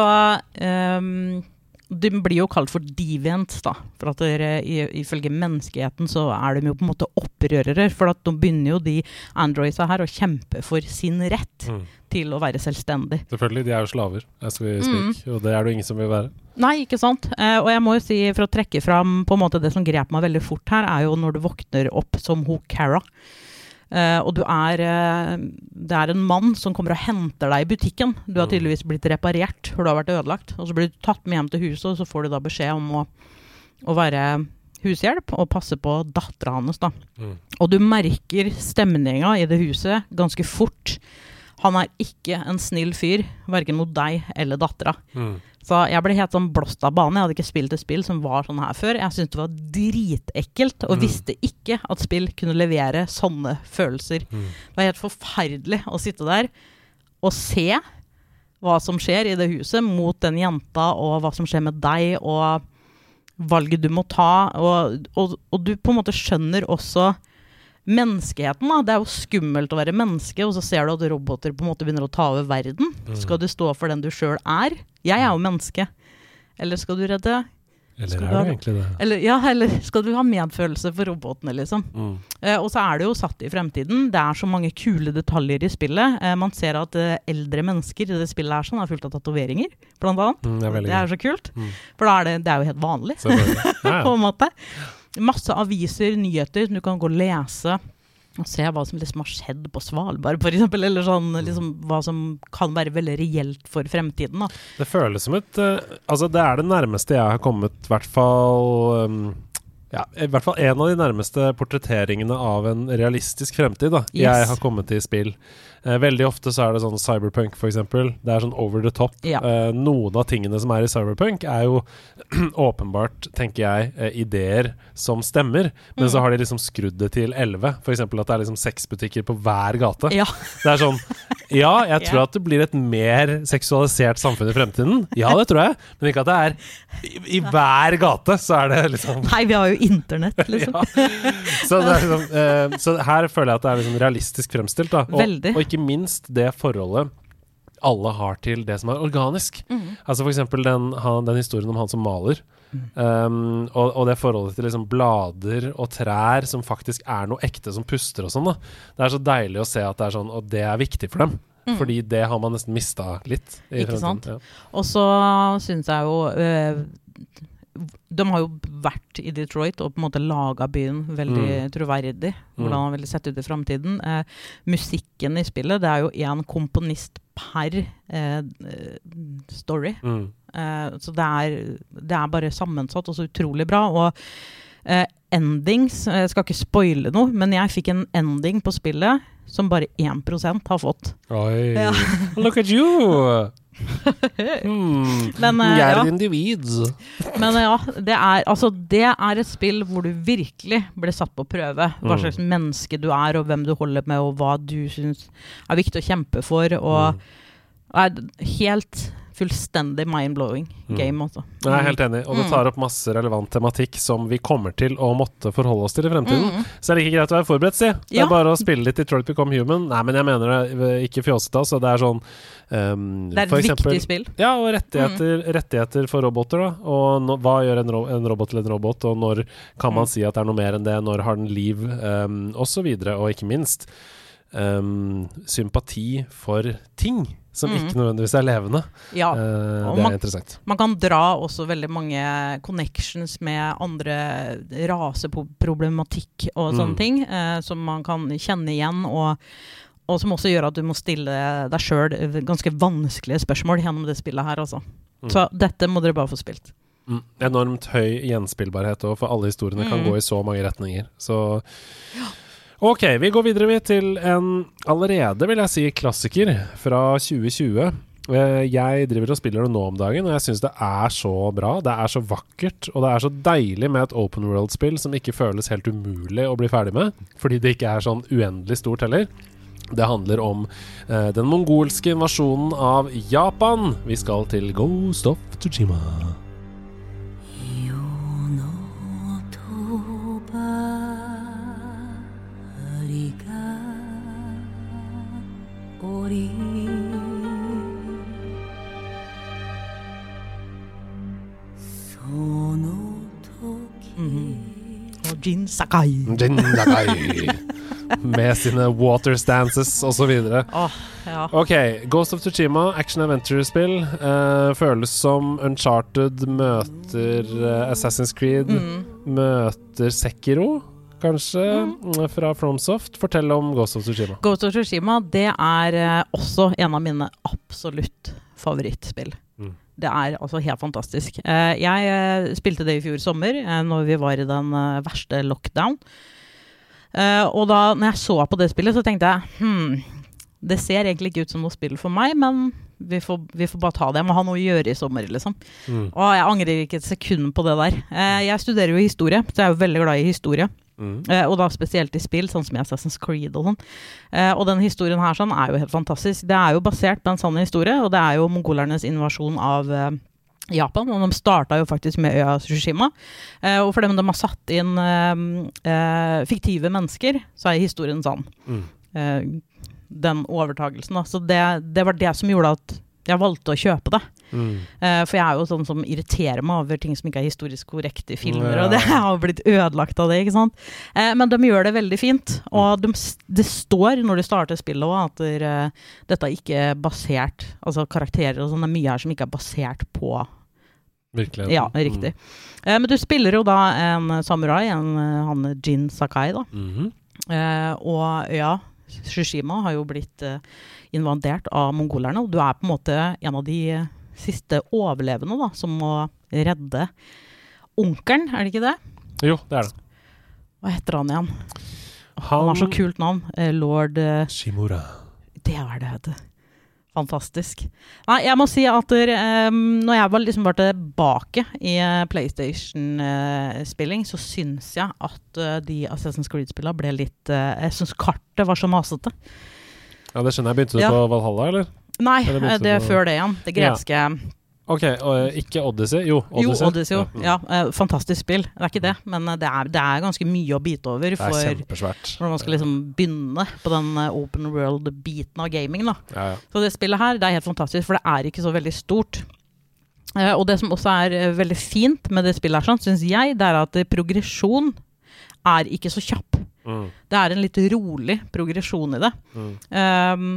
ehm, de blir jo kalt for deviant, da. For at dere, ifølge menneskeheten så er de jo på en måte opprørere. For at nå begynner jo de androidsa her å kjempe for sin rett Mm. til å være selvstendig. Selvfølgelig, de er jo slaver, as we speak. Og det er det jo ingen som vil være. Nei, ikke sant. Eh, og jeg må jo si, for å trekke fram på en måte det som grep meg veldig fort her, er jo når du våkner opp som ho Cara. Eh, og du er eh, Det er en mann som kommer og henter deg i butikken. Du har Mm. tydeligvis blitt reparert, for du har vært ødelagt. Og så blir du tatt med hjem til huset, og så får du da beskjed om å, å være hushjelp og passe på dattera hans. da. Mm. Og du merker stemninga i det huset ganske fort. Han er ikke en snill fyr, verken mot deg eller dattera. Mm. Så jeg ble helt sånn blåst av banen. Jeg hadde ikke spilt et spill som var sånn her før. Jeg syntes det var dritekkelt, og Mm. visste ikke at spill kunne levere sånne følelser. Mm. Det var helt forferdelig å sitte der og se hva som skjer i det huset mot den jenta, og hva som skjer med deg, og valget du må ta. Og, og, og du på en måte skjønner også menneskeheten. da. Det er jo skummelt å være menneske, og så ser du at roboter på en måte begynner å ta over verden. Mm. Skal du stå for den du sjøl er? Jeg er jo menneske. Eller skal du redde Eller er du det egentlig det? Eller, ja, eller skal du ha medfølelse for robotene, liksom? Mm. Eh, og så er det jo satt i fremtiden. Det er så mange kule detaljer i spillet. Eh, man ser at eh, eldre mennesker i det spillet her sånn er fullt av tatoveringer, blant annet. Mm, det er Det er så kult. Mm. For da er det, det er jo helt vanlig, *laughs* på en måte. Masse aviser, nyheter, som du kan gå og lese. Og se hva som liksom har skjedd på Svalbard, f.eks. Eller sånn, liksom, hva som kan være veldig reelt for fremtiden. Da. Det føles som et uh, Altså, det er det nærmeste jeg har kommet, i hvert fall um, ja, I hvert fall en av de nærmeste portretteringene av en realistisk fremtid da, Yes. jeg har kommet i spill. Eh, veldig ofte så er det sånn cyberpunk, f.eks. Det er sånn over the top. Ja. Eh, noen av tingene som er i cyberpunk, er jo *clears throat* åpenbart, tenker jeg, eh, ideer som stemmer, men Mm. så har de liksom skrudd det til 11. F.eks. at det er liksom seks butikker på hver gate. Ja. Det er sånn *laughs* Ja, jeg tror at det blir et mer seksualisert samfunn i fremtiden. Ja, det tror jeg. Men ikke at det er I, i hver gate så er det liksom Nei, vi har jo internett, *laughs* liksom. ja. så, liksom eh, så her føler jeg at det er liksom realistisk fremstilt. Da. Og, Veldig. og ikke minst det forholdet alle har til det som er organisk. Mm. Altså eksempel den, den historien om han som maler. Um, og, og det forholdet til liksom blader og trær som faktisk er noe ekte, som puster og sånn. da Det er så deilig å se at det er sånn, og det er viktig for dem. Mm. Fordi det har man nesten mista litt. Ikke fremtiden. sant? Ja. Og så syns jeg jo eh, De har jo vært i Detroit og på en måte laga byen veldig Mm. troverdig. Hvordan han ville sett ut i framtiden. Eh, musikken i spillet, det er jo én komponist per eh, story. Mm. Eh, så det er, det er bare sammensatt og så utrolig bra. Og eh, endings Jeg skal ikke spoile noe, men jeg fikk en ending på spillet som bare 1% har fått. Oi. Ja. Look at you! *laughs* Hmm. Men, uh, Jeg er ja. individ. Men ja, det er, altså, det er et spill hvor du virkelig blir satt på prøve. Hva Mm. slags menneske du er, og hvem du holder med, og hva du syns er viktig å kjempe for. Og Mm. er helt fullstendig mind-blowing Mm. game, Mm. Jeg er helt enig, og det Mm. tar opp masse relevant tematikk som vi kommer til å måtte forholde oss til i fremtiden. Mm. Så det ikke greit å være forberedt, si. Det Ja. er bare å spille litt Detroit Become Human. Nei, men jeg mener det ikke fjåsete, altså. Det er sånn um, Det er et eksempel- viktig spill. Ja, og rettigheter, rettigheter for roboter, da. Og no, hva gjør en, ro en robot til en robot, og når kan man Mm. si at det er noe mer enn det, når har den liv, um, og så videre. Og ikke minst um, sympati for ting som Mm. ikke nødvendigvis er levende. Ja. Uh, det man- er interessant. Man kan dra også veldig mange connections med andre raseproblematikk og sånne Mm. ting, uh, som man kan kjenne igjen, og, og som også gjør at du må stille deg sjøl ganske vanskelige spørsmål gjennom det spillet her, altså. Mm. Så dette må dere bare få spilt. Mm. Enormt høy gjenspillbarhet òg, for alle historiene kan Mm. gå i så mange retninger. Så Ok, vi går videre vi til en allerede, vil jeg si, klassiker fra 2020. Eh, Jeg driver og spiller det nå om dagen, og jeg syns det er så bra. Det er så vakkert, og det er så deilig med et open world-spill som ikke føles helt umulig å bli ferdig med, fordi det ikke er sånn uendelig stort heller. Det handler om eh, den mongolske invasjonen av Japan. Vi skal til Ghost of Tsushima. りその時 Og Jin Sakai. Jin Sakai. Med sine water stances osv. Åh, ja. Ok, Ghost of Tsushima, action adventure-spill. eh, føles som Uncharted møter eh, Assassin's Creed, Mm. møter Sekiro, kanskje, mm, fra Fromsoft. Fortell om Ghost of Tsushima. Ghost of Tsushima det er eh, også en av mine absolutt favorittspill. Mm. Det er altså helt fantastisk. Eh, jeg eh, spilte det i fjor sommer, når vi var i den verste lockdown. Og da når jeg så på det spillet, så tenkte jeg hm, det ser egentlig ikke ut som noe spill for meg, men vi får, vi får bare ta det. Jeg må ha noe å gjøre i sommer, liksom. Mm. Og jeg angrer ikke et sekund på det der. Jeg studerer jo historie, så jeg er jo veldig glad i historie. Mm. Eh, og da spesielt i spill, sånn som i Assassin's Creed og sånn. Eh, og den historien her sånn er jo helt fantastisk. Det er jo basert på en sann historie, og det er jo mongolernes invasjon av eh, Japan. Og de starta jo faktisk med øya Tsushima. Eh, og for dem de har satt inn eh, fiktive mennesker, så er historien sann. Mm. Eh, den overtagelsen. Da. Så det, det var det som gjorde at jeg valgte å kjøpe det. Mm. Uh, for jeg er jo sånn som irriterer meg over ting som ikke er historisk korrekte i filmer, Ja. og det *laughs* har jo blitt ødelagt av det, ikke sant. Uh, men de gjør det veldig fint, og de, det står når de starter spillet òg, at der, uh, dette er ikke basert Altså karakterer og sånn, det er mye her som ikke er basert på Virkeligheten. Ja, riktig. Eh, men du spiller jo da en samurai, en, han Jin Sakai, da. Mm. -hmm. Og ja, Tsushima har jo blitt invadert av mongolerne, og du er på en måte en av de eh, siste overlevende da, som må redde onkelen, er det ikke det? Jo, det er det. Hva heter han igjen? Han har så kult navn. Eh, Lord eh, Shimura. Det er det, vet du. Fantastisk. Nei, jeg må si at der, em, når jeg var liksom var tilbake i PlayStation-spilling, så syns jeg at de Assassin's Creed-spillene ble litt Jeg syns kartet var så masete. Ja, det skjønner jeg. Begynte du Ja. på Valhalla, eller? Nei, Eller det er på... før det igjen. Det greske Ok, og eh, ikke Odyssey? Jo, Odyssey. Jo, Odyssey. Jo. mm. Ja, eh, fantastisk spill. Det er ikke det, men eh, det er, det er ganske mye å bite over er for når man skal liksom begynne på den open world-biten av gaming. da. Ja, ja. Så det spillet her det er helt fantastisk, for det er ikke så veldig stort. Og det som også er veldig fint med det spillet, her, sånn, syns jeg, det er at progresjon er ikke så kjapp. Mm. Det er en litt rolig progresjon i det. Mm. Um,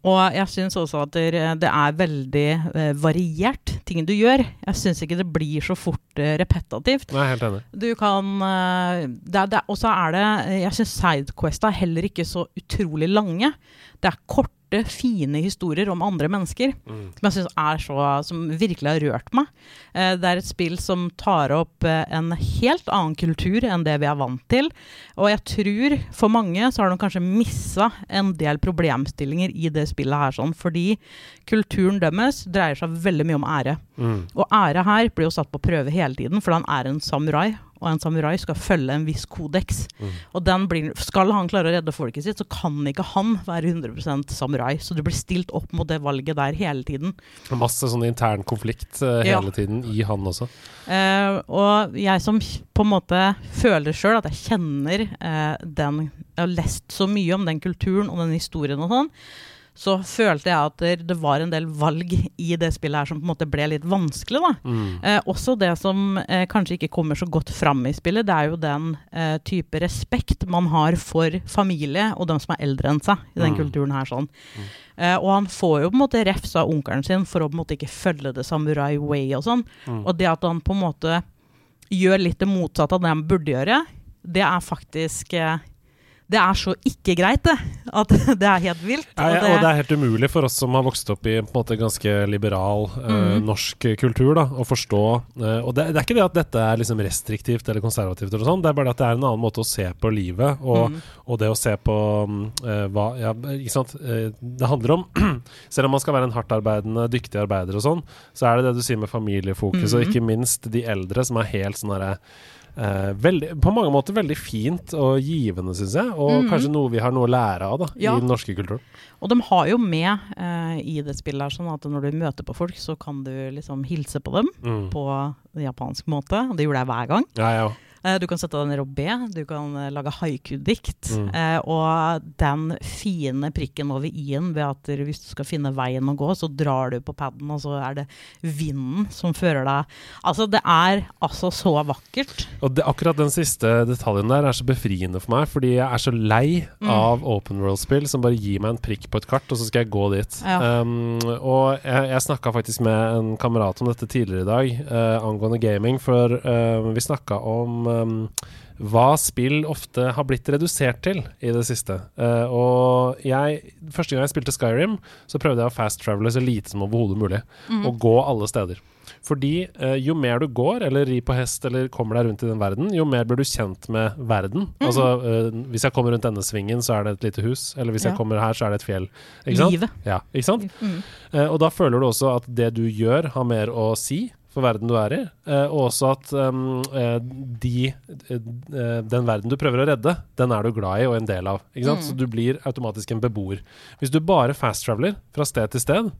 og jeg syns også at det, det er veldig uh, variert, ting du gjør. Jeg syns ikke det blir så fort uh, repetativt. Nei, helt enig. Du kan eh, det, Og så er det Jeg syns sidequesta er heller ikke så utrolig lange. Det er korte, fine historier om andre mennesker Mm. som jeg synes er så Som virkelig har rørt meg. Eh, det er et spill som tar opp eh, en helt annen kultur enn det vi er vant til. Og jeg tror for mange så har de kanskje missa en del problemstillinger i det spillet her, sånn, fordi kulturen deres dreier seg veldig mye om ære. Mm. Og ære her blir jo satt på prøve hele tiden, for han er en samurai. Og en samurai skal følge en viss kodeks. Mm. Og den blir, skal han klare å redde folket sitt, så kan ikke han være 100% samurai. Så du blir stilt opp mot det valget der hele tiden. Masse sånn intern konflikt Ja. hele tiden i han også. Uh, og jeg som på en måte føler sjøl at jeg kjenner uh, den Jeg har lest så mye om den kulturen og den historien og sånn. Så følte jeg at det- var en del valg i det spillet her som på en måte ble litt vanskelig. da. Mm. Eh, også det som eh, kanskje ikke kommer så godt fram i spillet, det er jo den eh, type respekt man har for familie og dem som er eldre enn seg i den Mm. kulturen her. sånn. Eh, og han får jo på en måte refs av onkelen sin for å på en måte ikke følge det samurai way og sånn. Mm. Og det at han på en måte gjør litt det motsatte av det han burde gjøre, det er faktisk eh, Det er så ikke greit, det. At *laughs* det er helt vilt. Ja, og det- og det er helt umulig for oss som har vokst opp i på en måte ganske liberal eh, uh, norsk kultur, da, å forstå uh, Og det, det er ikke det at dette er liksom restriktivt eller konservativt, eller sånt, det er bare at det er en annen måte å se på livet og, Mm. og det å se på mm, eh, hva ja, ikke sant? Det handler om *clears throat* Selv om man skal være en hardtarbeidende, dyktig arbeider og sånn, så er det det du sier med familiefokus, og Mhm. ikke minst de eldre som er helt sånn herre Eh, veldig, på mange måter veldig fint og givende, syns jeg. Og Mhm. kanskje noe vi har noe å lære av da, Ja. i den norske kulturen. Og de har jo med eh, i det spillet her sånn at når du møter på folk, så kan du liksom hilse på dem Mm. på japansk måte. Og det gjorde jeg hver gang. Ja, ja. Eh, du kan sette deg ned og be, du kan eh, lage haiku-dikt. Mm. Eh, og den fine prikken over i-en ved at hvis du skal finne veien å gå, så drar du på paden, og så er det vinden som fører deg Altså, det er altså så vakkert. Og det, akkurat den siste detaljen der er så befriende for meg, fordi jeg er så lei Mm. av open world-spill som bare gir meg en prikk på et kart, og så skal jeg gå dit. Ja. Um, og jeg, jeg snakka faktisk med en kamerat om dette tidligere i dag, uh, angående gaming, for uh, vi snakka om um, hva spill ofte har blitt redusert til i det siste. Uh, og jeg, første gang jeg spilte Skyrim, så prøvde jeg å fast travele så lite som overhodet mulig. Og gå alle steder. Fordi uh, jo mer du går, eller rir på hest, eller kommer deg rundt i den verden, jo mer blir du kjent med verden. Altså, uh, hvis jeg kommer rundt denne svingen, så er det et lite hus. Eller hvis Ja. jeg kommer her, så er det et fjell. Ikke sant? Livet. Ja, ikke sant? Mm. Og da føler du også at det du gjør, har mer å si for verden du er i, eh, og også at eh, de, eh, den verden du prøver å redde, den er du glad i og en del av. Mm. Så du blir automatisk en beboer. Hvis du bare fast-traveler fra sted til sted,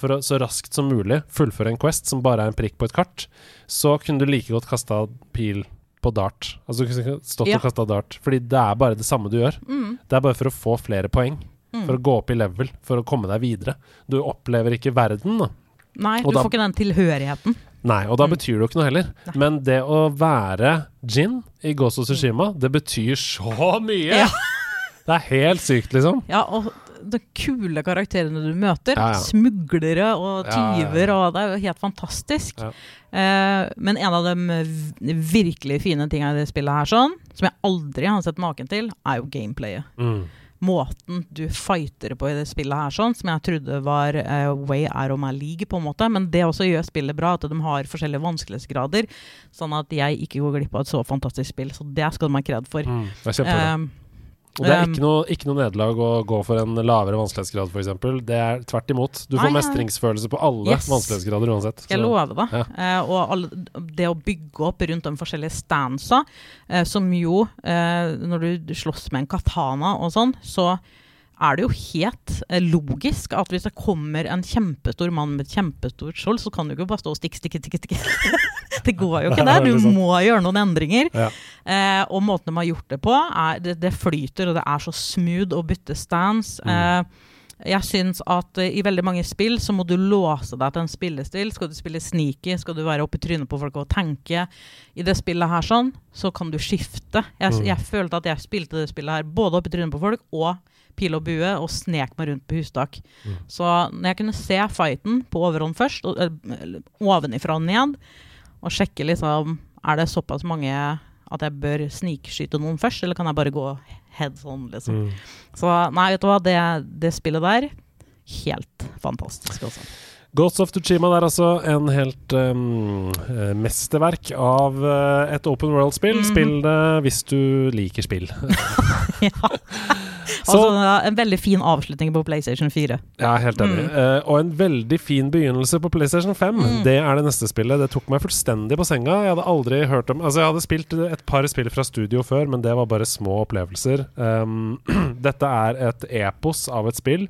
for å så raskt som mulig fullføre en quest som bare er en prikk på et kart, så kunne du like godt kasta pil på dart. Altså du kunne stått Ja. og kasta dart. Fordi det er bare det samme du gjør. Mm. Det er bare for å få flere poeng. Mm. For å gå opp i level, for å komme deg videre. Du opplever ikke verden, da. Nei, du da- får ikke den tilhørigheten. Nei, og da Mm. betyr det jo ikke noe heller. Nei. Men det å være Jin i Gozo Sushima, Tsushima, det betyr så mye! Ja. *laughs* Det er helt sykt, liksom. Ja, og de kule karakterene du møter. Ja, ja. Smuglere og tyver, og det er jo helt fantastisk. Ja. Eh, men en av de virkelig fine tingene i det spillet her, sånn, som jeg aldri har sett maken til, er jo gameplayet. Mm. Måten du fighter på i det spillet her, sånn, som jeg trodde var uh, way out of my league, på en måte. Men det også gjør spillet bra, at de har forskjellige vanskelighetsgrader. Sånn at jeg ikke går glipp av et så fantastisk spill. Så det skal de ha kred for. Mm. ser på det Eh, og det er ikke noe, ikke noe nederlag å gå for en lavere vanskelighetsgrad, f.eks. Det er tvert imot. Du får ah, ja. mestringsfølelse på alle Yes. vanskelighetsgrader uansett. Så. jeg lover det. Ja. Eh, og alle, det å bygge opp rundt de forskjellige stansa, eh, som jo eh, Når du slåss med en katana og sånn, så er det jo helt eh, logisk at hvis det kommer en kjempestor mann med et kjempestort skjold, så kan du ikke bare stå og stikke, stikke, stikke. stikke. *laughs* det går jo ikke *laughs* der. er Du må gjøre noen endringer. Ja. Eh, og måten de har gjort det på, er det, det flyter, og det er så smooth å bytte stance. Mm. Eh, jeg syns at eh, i veldig mange spill så må du låse deg til en spillestil. Skal du spille sneaky, skal du være oppi trynet på folk og tenke. I det spillet her sånn, så kan du skifte. Jeg, Mm. jeg følte at jeg spilte det spillet her både oppi trynet på folk og pil og bue, og snek meg rundt på hustak. Mm. Så når jeg kunne se fighten på overhånd først, og, eller, ovenifra og ned, og sjekke liksom Er det såpass mange at jeg bør snikskyte noen først, eller kan jeg bare gå heads on, liksom? Mm. Så nei, vet du hva, det, det spillet der Helt fantastisk, altså. Ghosts of Tsushima er altså en helt um, mesterverk av eh, et open world-spill. Mhm. Spill det hvis du liker spill. *laughs* *laughs* ja. Så- Altså, en veldig fin avslutning på PlayStation 4. Jeg er helt enig. Mm. Uh, og en veldig fin begynnelse på PlayStation 5. Mm. Det er det neste spillet. Det tok meg fullstendig på senga. Jeg hadde aldri hørt om Altså, jeg hadde spilt et par spill fra studio før, men det var bare små opplevelser. Um, *clears throat* dette er et epos av et spill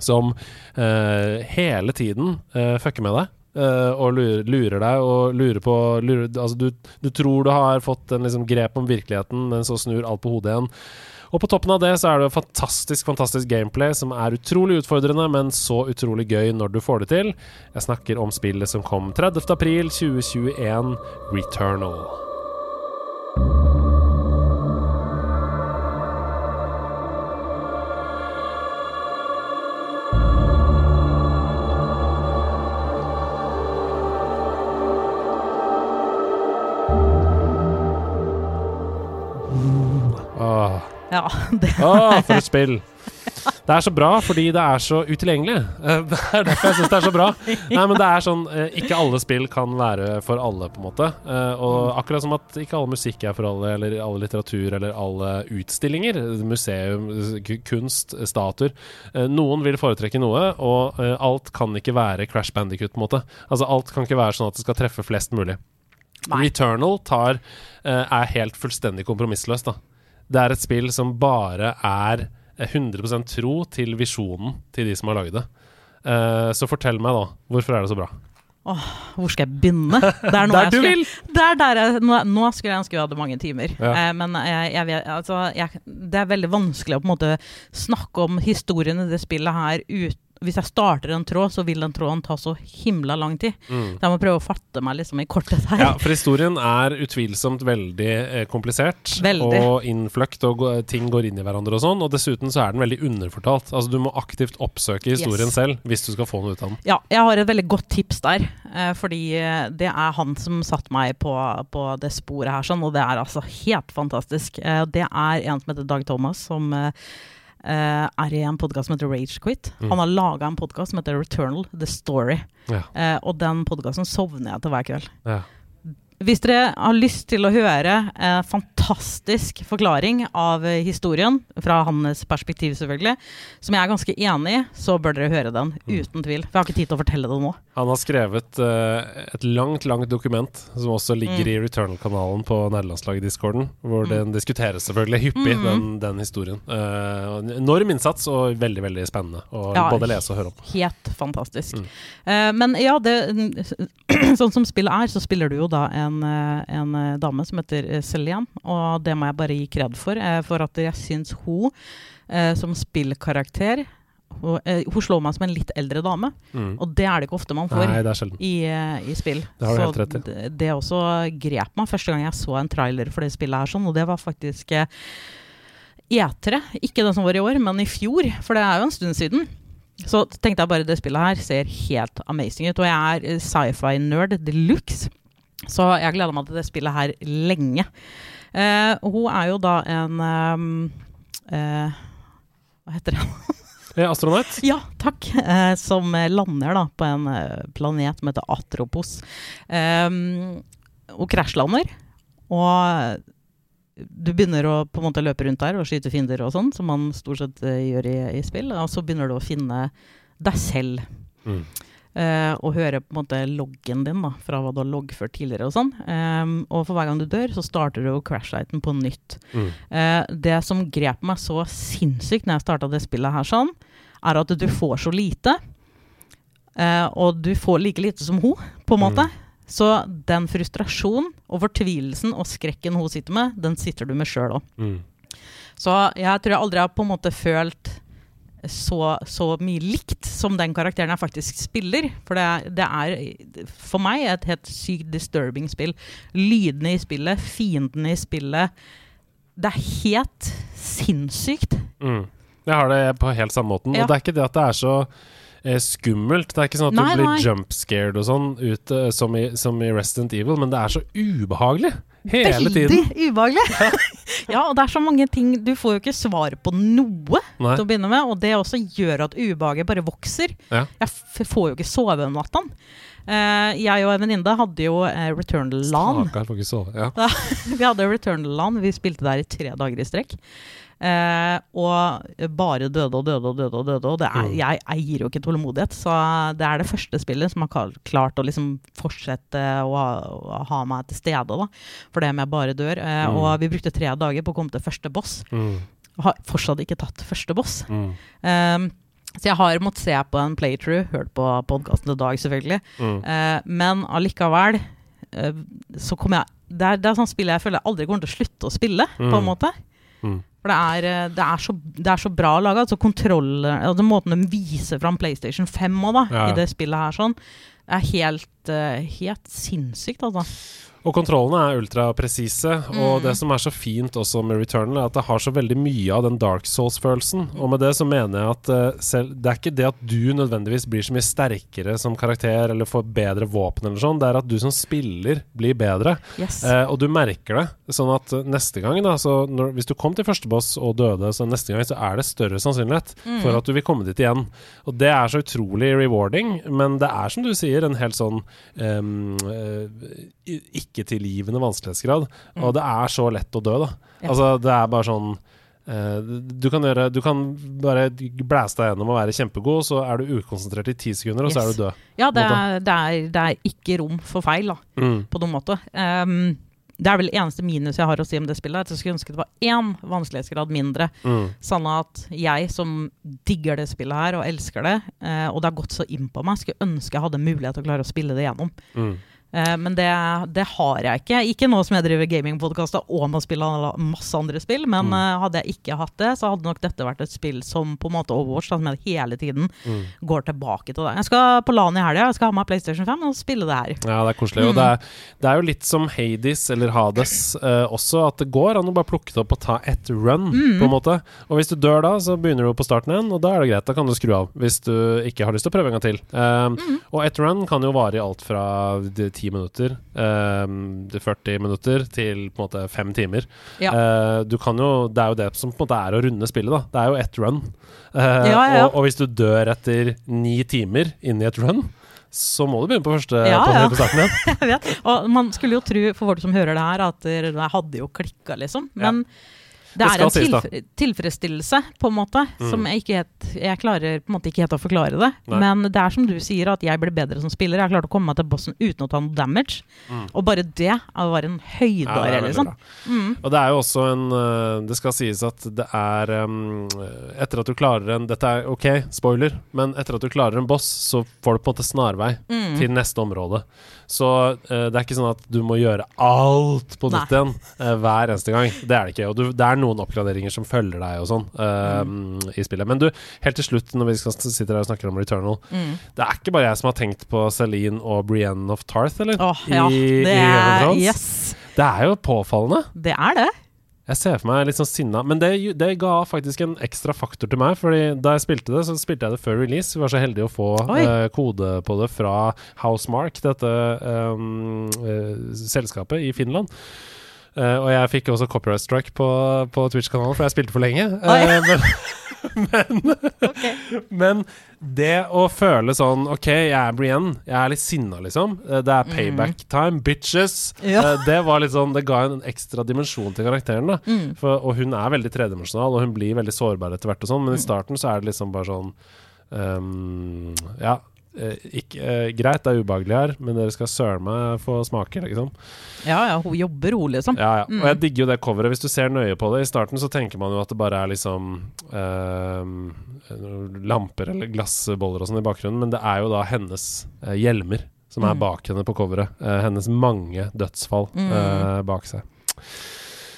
som uh, hele tiden uh, fucker med deg. Uh, og lurer, lurer deg og lurer på lurer, Altså, du, du tror du har fått en liksom, grep om virkeligheten, men så snur alt på hodet igjen. Og på toppen av det så er det fantastisk fantastisk gameplay som er utrolig utfordrende, men så utrolig gøy når du får det til. Jeg snakker om spillet som kom 30. april 2021, Returnal. Ja, *laughs* det Åh, for et spill! Det er så bra fordi det er så utilgjengelig. *laughs* Eh, Det er derfor jeg syns det er så bra. Nei, men det er sånn eh, Ikke alle spill kan være for alle, på en måte. Eh, Og akkurat som at ikke all musikk er for alle, eller alle litteratur, eller alle utstillinger, museum, kunst, statuer. Noen vil foretrekke noe, og alt kan ikke være Crash Bandicut, på en måte. Altså alt kan ikke være sånn at det skal treffe flest mulig. Nei. Returnal tar, er helt fullstendig kompromissløst. Da. Det er et spill som bare er eh, 100% tro til visjonen til de som har lagd det. Uh, så fortell meg, da. Hvorfor er det så bra? Hvor skal jeg begynne? Det er *laughs* Der du skulle- vil! Det er der jeg, nå, nå skulle jeg ønske vi hadde mange timer. Ja. Eh, men jeg, jeg vet, altså, det er veldig vanskelig å på en måte snakke om historien i det spillet her ut, hvis jeg starter en tråd, så vil den tråden ta så himla lang tid. Mm. Så jeg må prøve å fatte meg liksom i kortet her. Ja, for historien er utvilsomt veldig eh, komplisert. Veldig. Og innfløkt, og ting går inn i hverandre og sånn. Og dessuten så er den veldig underfortalt. Altså Du må aktivt oppsøke historien Yes. selv hvis du skal få noe ut av den. Ja, jeg har et veldig godt tips der. Eh, fordi eh, det er han som satte meg på, på det sporet her, sånn, og det er altså helt fantastisk. Eh, det er en som heter Dag Thomas, som eh, er i en podkast som heter Ragequit. Mm. Han har laga en podkast som heter Returnal The Story. Ja. Uh, og den podkasten sovner jeg til hver kveld. Ja. Hvis dere har lyst til å høre en fantastisk forklaring av historien, fra hans perspektiv selvfølgelig, som jeg er ganske enig i, så bør dere høre den. Mm. Uten tvil. For jeg har ikke tid til å fortelle det nå. Han har skrevet eh, et langt, langt dokument som også ligger Mm. i Returnal-kanalen på nederlandslaget-discorden, hvor Mm. den diskuteres selvfølgelig hyppig, mm. den, den historien. Eh, enorm innsats og veldig, veldig spennende å Ja. både lese og høre om. Helt fantastisk. Mm. Eh, men ja, det, *clears throat* sånn som spillet er, så spiller du jo da en, eh, en eh, dame som heter eh, og det må jeg bare gi kred for, for at jeg syns hun som spillkarakter hun, hun slår meg som en litt eldre dame, Mm. og det er det ikke ofte man får. Nei, i, i spill. Det har du så helt rett i. Det, det også grep meg første gang jeg så en trailer for det spillet her, sånn, og det var faktisk eh, E3. Ikke den som var i år, men i fjor, for det er jo en stund siden. Så tenkte jeg bare det spillet her ser helt amazing ut, og jeg er sci-fi-nerd de luxe. Så jeg gleder meg til det spillet her lenge. Eh, hun er jo da en um, eh, Hva heter det? *laughs* Eh, astronaut? Ja, takk. Eh, som lander da på en eh, planet som heter Atropos. hun og krasjlander. Og du begynner å på en måte løpe rundt der og skyte fiender og sånn, som man stort sett eh, gjør i, i spill. Og så begynner du å finne deg selv. Mm. Eh, og høre på en måte loggen din da, fra hva du har loggført tidligere. Og sånn. Eh, og for hver gang du dør, så starter du crashlighten på nytt. Mm. Eh, det som grep meg så sinnssykt når jeg starta det spillet her, sånn, er at du får så lite. Eh, og du får like lite som hun, på en måte. Så den frustrasjonen og fortvilelsen og skrekken hun sitter med, den sitter du med sjøl òg. Mm. Så jeg tror jeg aldri har på en måte følt så, så mye likt som den karakteren jeg faktisk spiller. For det, det er for meg et helt sykt disturbing spill. Lydene i spillet, fiendene i spillet. Det er helt sinnssykt. Mm. Jeg har det på helt samme måten. Ja. Og det er ikke det at det er så eh, skummelt. Det er ikke sånn at Nei, du blir nei. jump scared og sånn ut, eh, som, i, som i Resident Evil, men det er så ubehagelig hele tiden. Veldig ubehagelig. *laughs* ja, og det er så mange ting Du får jo ikke svar på noe Nei. til å begynne med, og det også gjør at ubehaget bare vokser. Ja. Jeg får jo ikke sove om natta. Uh, jeg og en venninne hadde jo uh, Returnal LAN. Stakkar, får ikke sove. Ja. *laughs* Vi hadde Returnal LAN, vi spilte der i tre dager i strekk. Eh, og bare døde og døde og døde. Og døde Og det er, Mm. jeg eier jo ikke tålmodighet, så det er det første spillet som har klart å liksom fortsette å ha, å ha meg til stede. da For det om jeg bare dør. Eh, Mm. Og vi brukte tre dager på å komme til første boss. Mm. Har fortsatt ikke tatt første boss. Mm. Um, så jeg har måttet se på en playthrough, hørt på podkasten til Dag, selvfølgelig. Mm. Eh, men allikevel eh, så kommer jeg det er, det er sånn spill jeg føler jeg aldri kommer til å slutte å spille, på en Mm. måte. Mm. For det er, eh, det er, så, det er så bra laga. Altså kontroll altså Måten de viser fram PlayStation 5 også, da, Ja. i det spillet her, sånn, er helt, eh, helt sinnssykt, altså. Og kontrollene er ultrapresise. Og Mm. det som er så fint også med Returnal, er at det har så veldig mye av den Dark Souls-følelsen. Og med det så mener jeg at uh, selv, det er ikke det at du nødvendigvis blir så mye sterkere som karakter eller får bedre våpen eller sånn, det er at du som spiller blir bedre. Yes. Uh, og du merker det. Sånn at eh, neste gang, da, så når, hvis du kom til første boss og døde, så neste gang så er det større sannsynlighet Mm. for at du vil komme dit igjen. Og det er så utrolig rewarding, men det er som du sier, en helt sånn um, uh, i- ikke-tilgivende vanskelighetsgrad. Mm. Og det er så lett å dø, da. Ja. Altså, det er bare sånn uh, du kan, gjøre, du kan bare blæse deg gjennom og være kjempegod, så er du ukonsentrert i ti sekunder, og så er du død. ja, det er, det, er, det er ikke rom for feil, da. Mm. på noen måte. Um, det er vel eneste minus jeg har å si om det spillet. At jeg skulle ønske det var én vanskelighetsgrad mindre. Mm. Sånn at jeg som digger det spillet her og elsker det, eh, og det har gått så inn på meg, skulle ønske jeg hadde mulighet til å klare å spille det gjennom. Mm. Eh, men det, det har jeg ikke. Ikke nå som jeg driver gamingpodkaster og må spille masse andre spill, men Mm. eh, hadde jeg ikke hatt det, så hadde nok dette vært et spill som på en måte Overwatch, da, som jeg hele tiden Mm. går tilbake til det. Jeg skal på LAN i helga, jeg skal ha med PlayStation 5 og spille det her. Ja, det er koselig. Og det er, det er jo litt som Hades eller Hades eh, også, at det går an å bare plukke det opp og ta ett run, på en måte. Og hvis du dør da, så begynner du på starten igjen, og da er det greit. Da kan du skru av hvis du ikke har lyst til å prøve en gang til. Um, Og ett run kan jo vare i alt fra de 10 minutter um, til 40 minutter til på en måte fem timer. Ja. Uh, du kan jo, det er jo det som på en måte er å runde spillet, da. Det er jo ett run. Uh, Ja, ja, ja. Og, og hvis du dør etter ni timer inni et run, så må du begynne på første Ja, på, ja. på starten igjen. *laughs* Og man skulle jo tro, for folk som hører det her, at det hadde jo klikka, liksom. Men det Det er en tilf tilfredsstillelse, på en måte, som jeg ikke helt Jeg klarer på en måte ikke helt å forklare det. Nei. Men det er som du sier, at jeg ble bedre som spiller. Jeg har klart å komme meg til bossen uten å ta noe damage. Og bare det var en Mm. høydare, Ja, liksom. Mm. Og det er jo også en øh, Det skal sies at det er um, Etter at du klarer en Dette er ok, spoiler, men etter at du klarer en boss, så får du på en måte snarvei Mm. til neste område. Så øh, det er ikke sånn at du må gjøre alt på nytt igjen øh, hver eneste gang. Det er det ikke. Og du, det er noen oppgraderinger som følger deg og sånn øh, Mm. i spillet. Men du, helt til slutt, når vi skal sitter her og snakker om Returnal Mm. Det er ikke bare jeg som har tenkt på Celine og Brienne of Tarth, eller? Åh, ja. I, Det er i Yes. Det er jo påfallende. Det er det. Jeg ser for meg litt sånn sinna, men det, det ga faktisk en ekstra faktor til meg. Fordi da jeg spilte det, så spilte jeg det før release. Vi var så heldige å få eh, kode på det fra Housemark, dette um, uh, selskapet i Finland. Eh, og jeg fikk også copyright strike på, på Twitch-kanalen, for jeg spilte for lenge. Eh, *laughs* men, Ok. men det å føle sånn OK, jeg er Brienne. Jeg er litt sinna, liksom. Eh, Det er payback time, bitches. Ja. Det var litt sånn Det ga en ekstra dimensjon til karakteren. da Mm. For, Og hun er veldig tredimensjonal, og hun blir veldig sårbar etter hvert og sånn, men i starten så er det liksom bare sånn um, Ja. Eh, ikke, eh, greit, det er ubehagelig her, men dere skal søren meg få smake, liksom. Ja, ja, hun jobber rolig, liksom. Ja, ja. Mm. Og jeg digger jo det coveret. Hvis du ser nøye på det I starten så tenker man jo at det bare er liksom eh, lamper eller glassboller og sånn i bakgrunnen, men det er jo da hennes eh, hjelmer som er Mm. bak henne på coveret. Eh, hennes mange dødsfall Mm. eh, bak seg.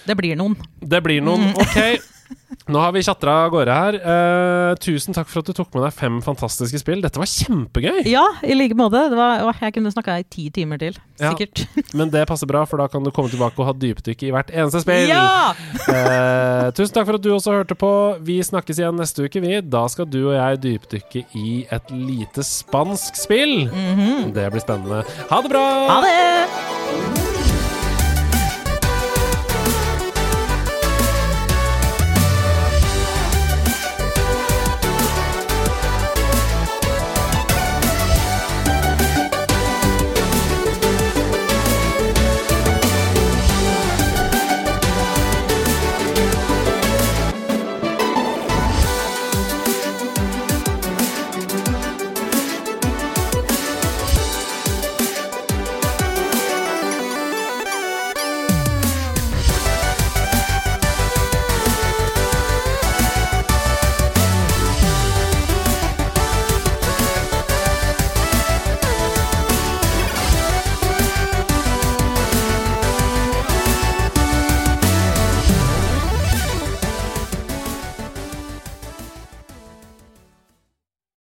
Det blir noen. Det blir noen. Mm. Ok. *laughs* Nå har vi tjatra av gårde her. Uh, tusen takk for at du tok med deg fem fantastiske spill. Dette var kjempegøy! Ja, i like måte. Det var, åh, jeg kunne snakka i ti timer til. Ja. Sikkert. *laughs* Men det passer bra, for da kan du komme tilbake og ha dypdykk i hvert eneste spill. Ja! uh, tusen takk for at du også hørte på. Vi snakkes igjen neste uke, vi. Da skal du og jeg dypdykke i et lite spansk spill. Mhm. Det blir spennende. Ha det bra! Ha det!